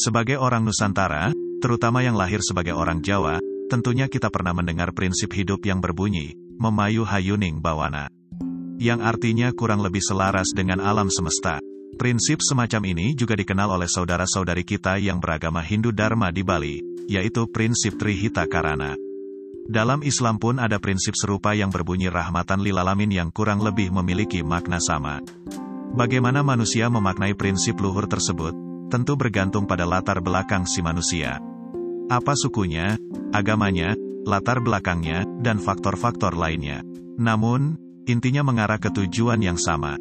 Sebagai orang Nusantara, terutama yang lahir sebagai orang Jawa, tentunya kita pernah mendengar prinsip hidup yang berbunyi, memayu hayuning bawana. Yang artinya kurang lebih selaras dengan alam semesta. Prinsip semacam ini juga dikenal oleh saudara-saudari kita yang beragama Hindu Dharma di Bali, yaitu prinsip Trihita Karana. Dalam Islam pun ada prinsip serupa yang berbunyi rahmatan lil alamin yang kurang lebih memiliki makna sama. Bagaimana manusia memaknai prinsip luhur tersebut, tentu bergantung pada latar belakang si manusia. Apa sukunya, agamanya, latar belakangnya, dan faktor-faktor lainnya. Namun, intinya mengarah ke tujuan yang sama.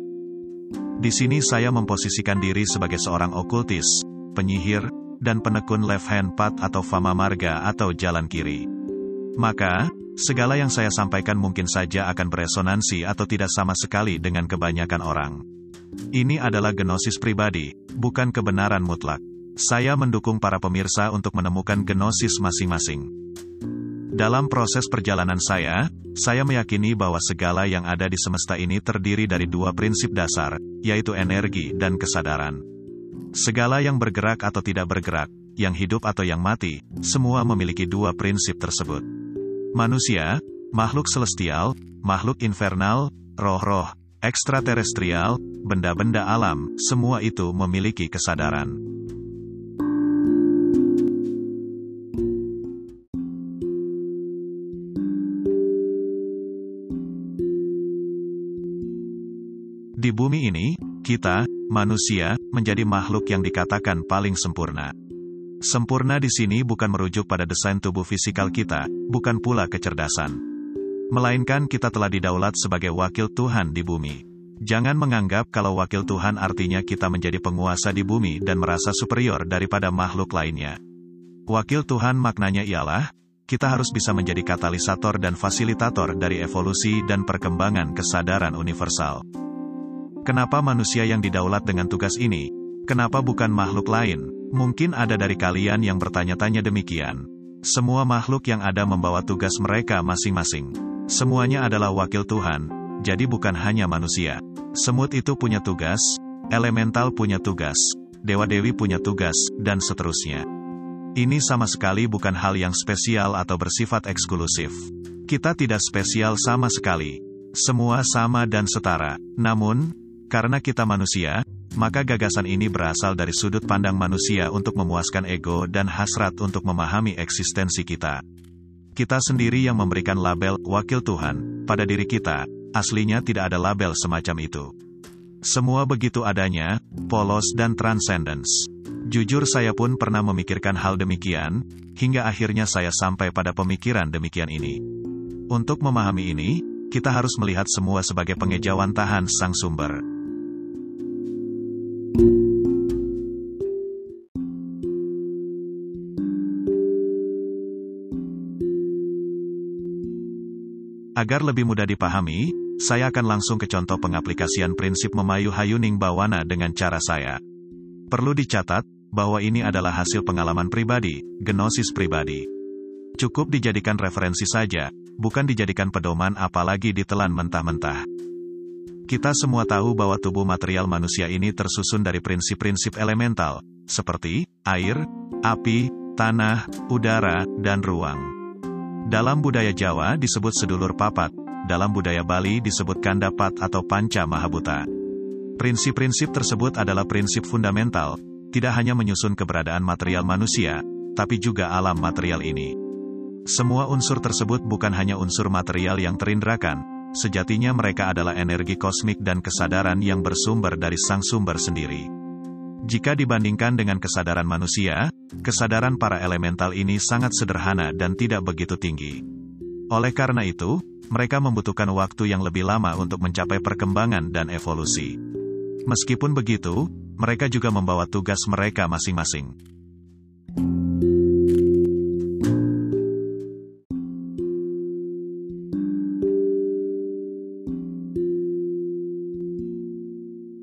Di sini saya memposisikan diri sebagai seorang okultis, penyihir, dan penekun left hand path atau fama marga atau jalan kiri. Maka, segala yang saya sampaikan mungkin saja akan beresonansi atau tidak sama sekali dengan kebanyakan orang. Ini adalah genosis pribadi, bukan kebenaran mutlak. Saya mendukung para pemirsa untuk menemukan genosis masing-masing. Dalam proses perjalanan saya, saya meyakini bahwa segala yang ada di semesta ini terdiri dari dua prinsip dasar, yaitu energi dan kesadaran. Segala yang bergerak atau tidak bergerak, yang hidup atau yang mati, semua memiliki dua prinsip tersebut. Manusia, makhluk celestial, makhluk infernal, roh-roh, ekstraterestrial, benda-benda alam, semua itu memiliki kesadaran. Di bumi ini, kita, manusia, menjadi makhluk yang dikatakan paling sempurna. Sempurna di sini bukan merujuk pada desain tubuh fisikal kita, bukan pula kecerdasan melainkan kita telah didaulat sebagai wakil Tuhan di bumi. Jangan menganggap kalau wakil Tuhan artinya kita menjadi penguasa di bumi dan merasa superior daripada makhluk lainnya. Wakil Tuhan maknanya ialah, kita harus bisa menjadi katalisator dan fasilitator dari evolusi dan perkembangan kesadaran universal. Kenapa manusia yang didaulat dengan tugas ini? Kenapa bukan makhluk lain? Mungkin ada dari kalian yang bertanya-tanya demikian. Semua makhluk yang ada membawa tugas mereka masing-masing. Semuanya adalah wakil Tuhan, jadi bukan hanya manusia. Semut itu punya tugas, elemental punya tugas, dewa-dewi punya tugas, dan seterusnya. Ini sama sekali bukan hal yang spesial atau bersifat eksklusif. Kita tidak spesial sama sekali. Semua sama dan setara. Namun, karena kita manusia, maka gagasan ini berasal dari sudut pandang manusia untuk memuaskan ego dan hasrat untuk memahami eksistensi kita. Kita sendiri yang memberikan label wakil Tuhan pada diri kita, aslinya tidak ada label semacam itu. Semua begitu adanya, polos dan transcendence. Jujur saya pun pernah memikirkan hal demikian, hingga akhirnya saya sampai pada pemikiran demikian ini. Untuk memahami ini, kita harus melihat semua sebagai pengejauhan tahan sang sumber. Agar lebih mudah dipahami, saya akan langsung ke contoh pengaplikasian prinsip memayu hayuning bawana dengan cara saya. Perlu dicatat, bahwa ini adalah hasil pengalaman pribadi, genosis pribadi. Cukup dijadikan referensi saja, bukan dijadikan pedoman apalagi ditelan mentah-mentah. Kita semua tahu bahwa tubuh material manusia ini tersusun dari prinsip-prinsip elemental, seperti air, api, tanah, udara, dan ruang. Dalam budaya Jawa disebut sedulur papat, dalam budaya Bali disebut kandapat atau panca mahabuta. Prinsip-prinsip tersebut adalah prinsip fundamental, tidak hanya menyusun keberadaan material manusia, tapi juga alam material ini. Semua unsur tersebut bukan hanya unsur material yang terindrakan, sejatinya mereka adalah energi kosmik dan kesadaran yang bersumber dari sang sumber sendiri. Jika dibandingkan dengan kesadaran manusia, kesadaran para elemental ini sangat sederhana dan tidak begitu tinggi. Oleh karena itu, mereka membutuhkan waktu yang lebih lama untuk mencapai perkembangan dan evolusi. Meskipun begitu, mereka juga membawa tugas mereka masing-masing.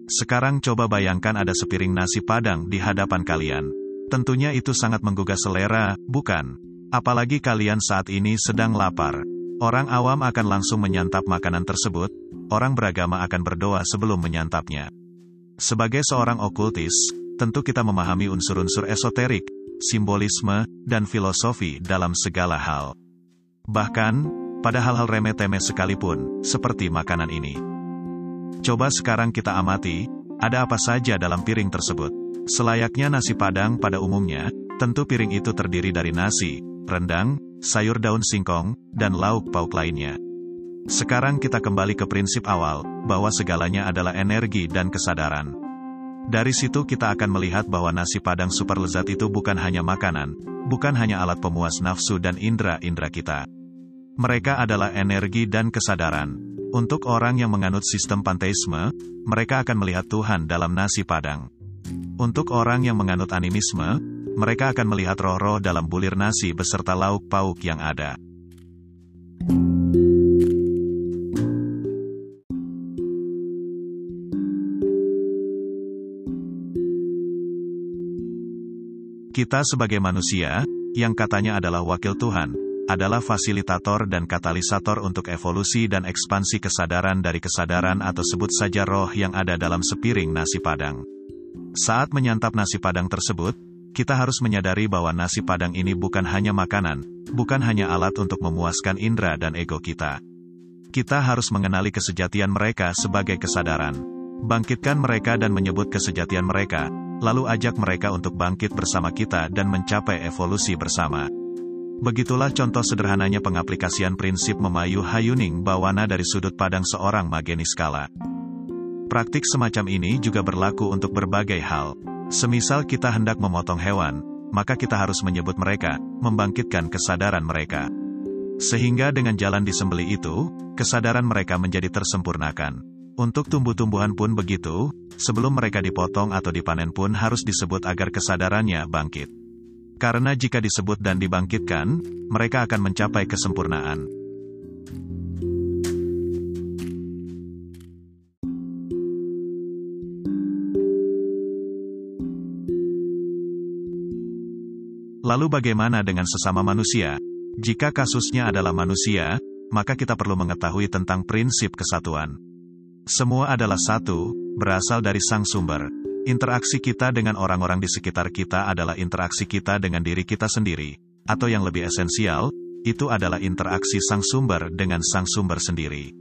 Sekarang coba bayangkan ada sepiring nasi padang di hadapan kalian. Tentunya itu sangat menggugah selera, bukan? Apalagi kalian saat ini sedang lapar. Orang awam akan langsung menyantap makanan tersebut, orang beragama akan berdoa sebelum menyantapnya. Sebagai seorang okultis, tentu kita memahami unsur-unsur esoterik, simbolisme, dan filosofi dalam segala hal. Bahkan, pada hal-hal remeh-temeh sekalipun, seperti makanan ini. Coba sekarang kita amati, ada apa saja dalam piring tersebut. Selayaknya nasi padang pada umumnya, tentu piring itu terdiri dari nasi, rendang, sayur daun singkong, dan lauk pauk lainnya. Sekarang kita kembali ke prinsip awal, bahwa segalanya adalah energi dan kesadaran. Dari situ kita akan melihat bahwa nasi padang super lezat itu bukan hanya makanan, bukan hanya alat pemuas nafsu dan indera-indera kita. Mereka adalah energi dan kesadaran. Untuk orang yang menganut sistem panteisme, mereka akan melihat Tuhan dalam nasi padang. Untuk orang yang menganut animisme, mereka akan melihat roh-roh dalam bulir nasi beserta lauk pauk yang ada. Kita sebagai manusia, yang katanya adalah wakil Tuhan, adalah fasilitator dan katalisator untuk evolusi dan ekspansi kesadaran dari kesadaran atau sebut saja roh yang ada dalam sepiring nasi padang. Saat menyantap nasi padang tersebut, kita harus menyadari bahwa nasi padang ini bukan hanya makanan, bukan hanya alat untuk memuaskan indera dan ego kita. Kita harus mengenali kesejatian mereka sebagai kesadaran. Bangkitkan mereka dan menyebut kesejatian mereka, lalu ajak mereka untuk bangkit bersama kita dan mencapai evolusi bersama. Begitulah contoh sederhananya pengaplikasian prinsip memayu hayuning bawana dari sudut pandang seorang mageni skala. Praktik semacam ini juga berlaku untuk berbagai hal. Semisal kita hendak memotong hewan, maka kita harus menyebut mereka, membangkitkan kesadaran mereka. Sehingga dengan jalan disembeli itu, kesadaran mereka menjadi tersempurnakan. Untuk tumbuh-tumbuhan pun begitu, sebelum mereka dipotong atau dipanen pun harus disebut agar kesadarannya bangkit. Karena jika disebut dan dibangkitkan, mereka akan mencapai kesempurnaan. Lalu bagaimana dengan sesama manusia? Jika kasusnya adalah manusia, maka kita perlu mengetahui tentang prinsip kesatuan. Semua adalah satu, berasal dari sang sumber. Interaksi kita dengan orang-orang di sekitar kita adalah interaksi kita dengan diri kita sendiri. Atau yang lebih esensial, itu adalah interaksi sang sumber dengan sang sumber sendiri.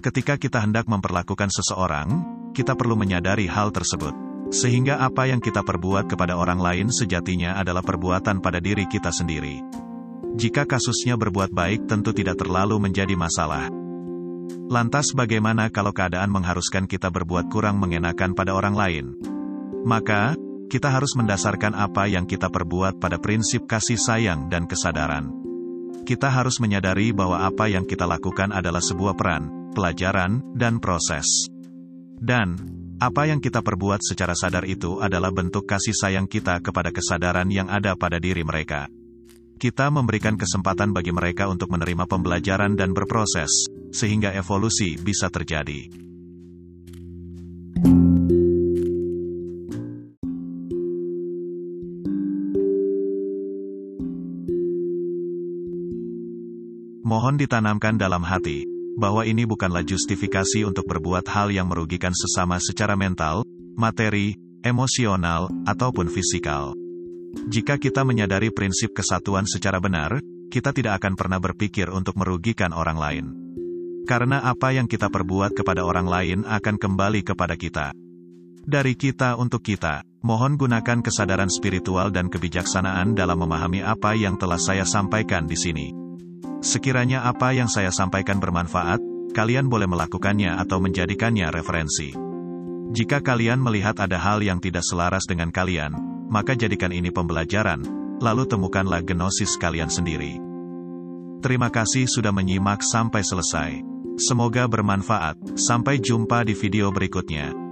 Ketika kita hendak memperlakukan seseorang, kita perlu menyadari hal tersebut. Sehingga apa yang kita perbuat kepada orang lain sejatinya adalah perbuatan pada diri kita sendiri. Jika kasusnya berbuat baik tentu tidak terlalu menjadi masalah. Lantas bagaimana kalau keadaan mengharuskan kita berbuat kurang mengenakan pada orang lain? Maka, kita harus mendasarkan apa yang kita perbuat pada prinsip kasih sayang dan kesadaran. Kita harus menyadari bahwa apa yang kita lakukan adalah sebuah peran, pelajaran, dan proses. Dan, apa yang kita perbuat secara sadar itu adalah bentuk kasih sayang kita kepada kesadaran yang ada pada diri mereka. Kita memberikan kesempatan bagi mereka untuk menerima pembelajaran dan berproses, sehingga evolusi bisa terjadi. Mohon ditanamkan dalam hati, bahwa ini bukanlah justifikasi untuk berbuat hal yang merugikan sesama secara mental, materi, emosional, ataupun fisikal. Jika kita menyadari prinsip kesatuan secara benar, kita tidak akan pernah berpikir untuk merugikan orang lain. Karena apa yang kita perbuat kepada orang lain akan kembali kepada kita. Dari kita untuk kita, mohon gunakan kesadaran spiritual dan kebijaksanaan dalam memahami apa yang telah saya sampaikan di sini. Sekiranya apa yang saya sampaikan bermanfaat, kalian boleh melakukannya atau menjadikannya referensi. Jika kalian melihat ada hal yang tidak selaras dengan kalian, maka jadikan ini pembelajaran, lalu temukanlah genosis kalian sendiri. Terima kasih sudah menyimak sampai selesai. Semoga bermanfaat. Sampai jumpa di video berikutnya.